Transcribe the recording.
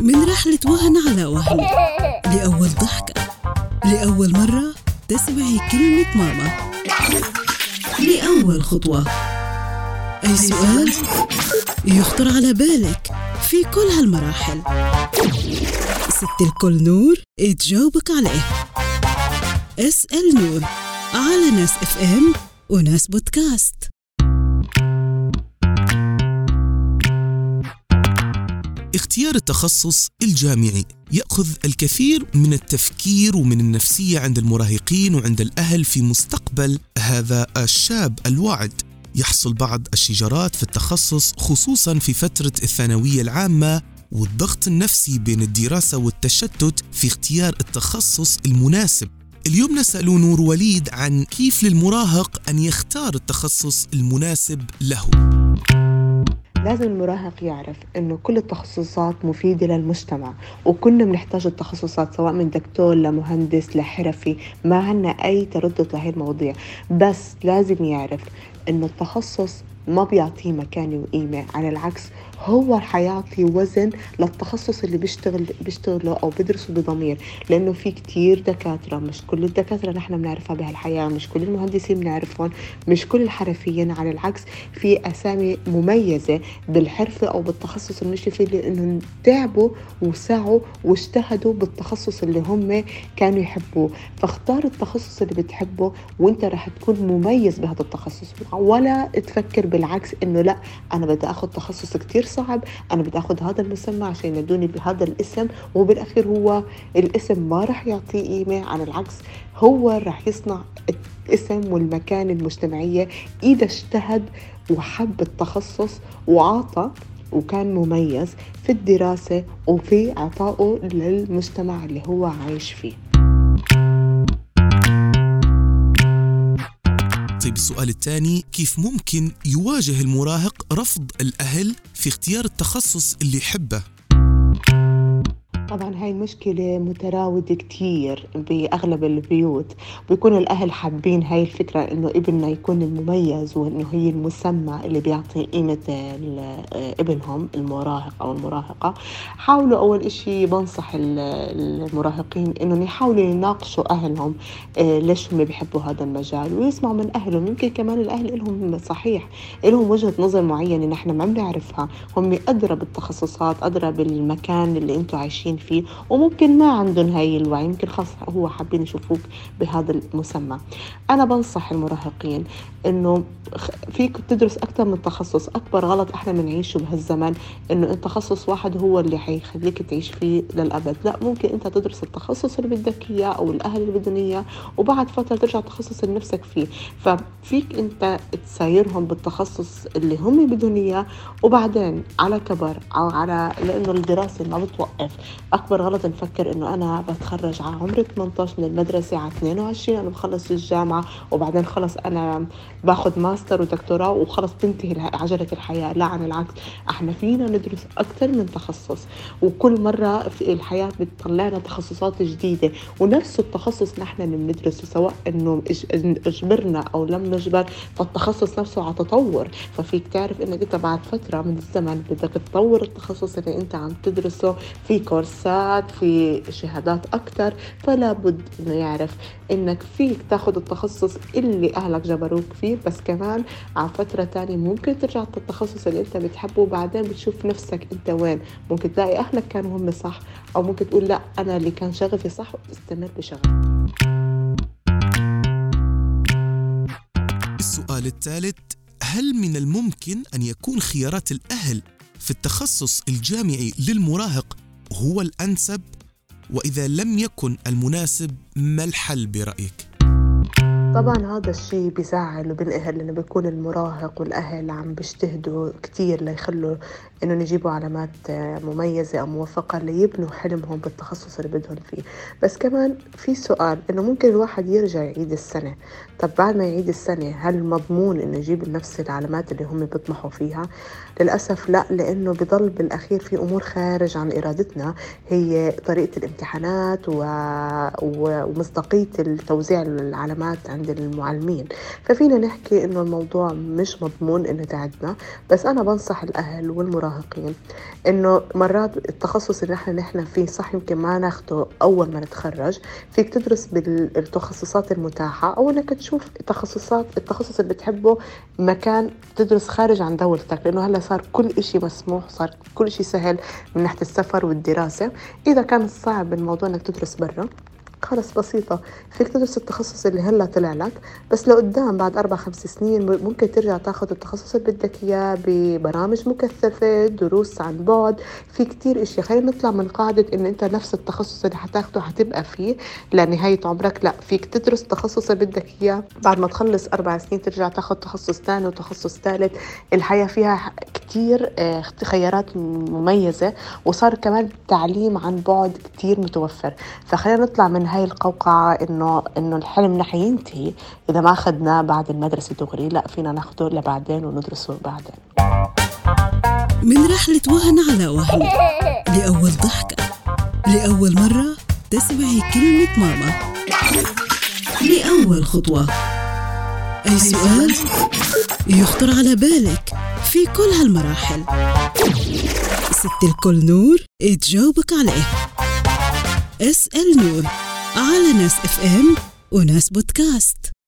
من رحلة وهن على وهن. لأول ضحكة لأول مرة تسمعي كلمة ماما. لأول خطوة. أي سؤال يخطر على بالك في كل هالمراحل. ست الكل نور تجاوبك عليه. اسأل نور على ناس إف إم وناس بودكاست. اختيار التخصص الجامعي. يأخذ الكثير من التفكير ومن النفسية عند المراهقين وعند الأهل في مستقبل هذا الشاب الواعد. يحصل بعض الشجرات في التخصص خصوصا في فترة الثانوية العامة والضغط النفسي بين الدراسة والتشتت في اختيار التخصص المناسب. اليوم نسأل نور وليد عن كيف للمراهق أن يختار التخصص المناسب له. لازم المراهق يعرف إنه كل التخصصات مفيدة للمجتمع وكلنا بنحتاج التخصصات سواء من دكتور لمهندس لحرفي ما عنا أي تردد لهي المواضيع بس لازم يعرف إنه التخصص ما بيعطيه مكانة وقيمة على العكس هو حيعطي وزن للتخصص اللي بيشتغل بيشتغله أو بيدرسه بضمير لأنه في كتير دكاترة مش كل الدكاترة نحن بنعرفها بهالحياة مش كل المهندسين بنعرفهم مش كل الحرفيين على العكس في أسامي مميزة بالحرفة أو بالتخصص المشي فيه لأنه تعبوا وسعوا واجتهدوا بالتخصص اللي هم كانوا يحبوه. فاختار التخصص اللي بتحبه وانت رح تكون مميز بهذا التخصص ولا تفكر بالعكس إنه لا أنا بدي اخذ تخصص كتير صعب أنا بدي اخذ هذا المسمى عشان ينادوني بهذا الاسم وبالأخير هو الاسم ما رح يعطيه قيمة على العكس هو رح يصنع الاسم والمكان المجتمعية. إذا اجتهد وحب التخصص وعاطى وكان مميز في الدراسة وفي عطائه للمجتمع اللي هو عايش فيه. السؤال الثاني كيف ممكن يواجه المراهق رفض الأهل في اختيار التخصص اللي يحبه؟ طبعا هاي مشكلة متراودة كتير بأغلب البيوت. بيكون الأهل حابين هاي الفكرة إنه ابننا يكون المميز وإنه هي المسمى اللي بيعطي قيمة ابنهم المراهق أو المراهقة. حاولوا أول إشي بنصح المراهقين إنهم يحاولوا يناقشوا أهلهم آه، ليش هم بيحبوا هذا المجال؟ ويسمعوا من أهلهم. يمكن كمان الأهل لهم صحيح لهم وجهة نظر معينة نحن ما بنعرفها. هم أدرى بالتخصصات أدرى بالمكان اللي أنتم عايشين فيه وممكن ما عندهم هاي الوعي يمكن خاص هو حابين يشوفوك بهذا المسمى. أنا بنصح المراهقين إنه فيك تدرس أكثر من تخصص. أكبر غلط إحنا بنعيشه بهالزمن إنه تخصص واحد هو اللي حيخليك تعيش فيه للأبد. لا ممكن أنت تدرس التخصص اللي بدك إياه أو الأهل اللي بدهم إياه وبعد فترة ترجع التخصص اللي نفسك فيه. ففيك أنت تسايرهم بالتخصص اللي هم بدهم إياه وبعدين على كبر أو على لأنه الدراسة ما بتوقف. أكبر غلط نفكر إنه أنا بتخرج على عمر 18 من المدرسة على 22 أنا بخلص الجامعة وبعدين خلص أنا باخذ ماستر ودكتوراه وخلص تنتهي عجلة الحياة. لا عن العكس إحنا فينا ندرس أكثر من تخصص وكل مرة في الحياة بتطلعنا تخصصات جديدة ونفس التخصص نحن اللي بندرسه سواء إنه إجبرنا أو لم نجبر فالتخصص نفسه على تطور. ففيك تعرف إنك أنت بعد فترة من الزمن بدك تطور التخصص اللي أنت عم تدرسه. في كورسات في شهادات أكثر فلا بد إنه يعرف إنك فيك تاخذ التخصص اللي أهلك جبروك فيه بس كمان على فترة تانية ممكن ترجع التخصص اللي أنت بتحبه وبعدين بتشوف نفسك أنت وين. ممكن تلاقي أهلك كانوا هم صح أو ممكن تقول لأ أنا اللي كان شغفي صح وتستمر بشغفي السؤال الثالث هل من الممكن أن يكون خيارات الأهل في التخصص الجامعي للمراهق هو الأنسب؟ وإذا لم يكن المناسب ما الحل برأيك؟ طبعا هذا الشيء بيزعل وبنقهر لأنه بيكون المراهق والأهل عم بيجتهدوا كثير ليخلوا إنهم يجيبوا علامات مميزة أو موفقة ليبنوا حلمهم بالتخصص اللي بدهم فيه. بس كمان في سؤال إنه ممكن الواحد يرجع يعيد السنة. طب بعد ما يعيد السنة هل مضمون إنه يجيب نفس العلامات اللي هم بيطمحوا فيها؟ للأسف لا لأنه بضل بالأخير في أمور خارج عن إرادتنا. هي طريقة الامتحانات و... ومصداقية توزيع العلامات عند المعلمين. ففينا نحكي إنه الموضوع مش مضمون إنه تعدنا بس أنا بنصح الأهل والمراهقين إنه مرات التخصص اللي نحن نحن فيه صح يمكن ما ناخده أول ما نتخرج. فيك تدرس بالتخصصات المتاحة أو إنك تشوف تخصصات التخصص اللي بتحبه مكان تدرس خارج عن دولتك لأنه هلأ صار كل إشي مسموح صار كل إشي سهل من ناحية السفر والدراسة. إذا كان صعب الموضوع إنك تدرس برا خلص بسيطة. فيك تدرس التخصص اللي هلأ طلع لك بس لقدام بعد أربع خمس سنين ممكن ترجع تاخذ التخصص اللي بدك إياه ببرامج مكثفة دروس عن بعد. في كتير إشياء. خلينا نطلع من قاعدة إن أنت نفس التخصص اللي حتاخده حتبقى فيه. لنهاية عمرك لأ فيك تدرس التخصص اللي بدك إياه. بعد ما تخلص أربع سنين ترجع تاخذ تخصص ثاني وتخصص ثالث الحياة فيها كتير آه، خيارات مميزة وصار كمان تعليم عن بعد كتير متوفر. فخلينا نطلع من هاي القوقعة إنه إنه الحلم رح ينتهي إذا ما أخذناه بعد المدرسة دغري لا فينا ناخده لبعدين وندرسه بعدين. من رحلة وهن على وهن لأول ضحكة لأول مرة تسمعي كلمة ماما. لأول خطوة. أي سؤال يخطر على بالك في كل هالمراحل. ست الكل نور تجاوبك عليه. أسأل نور. على ناس اف ام وناس بودكاست.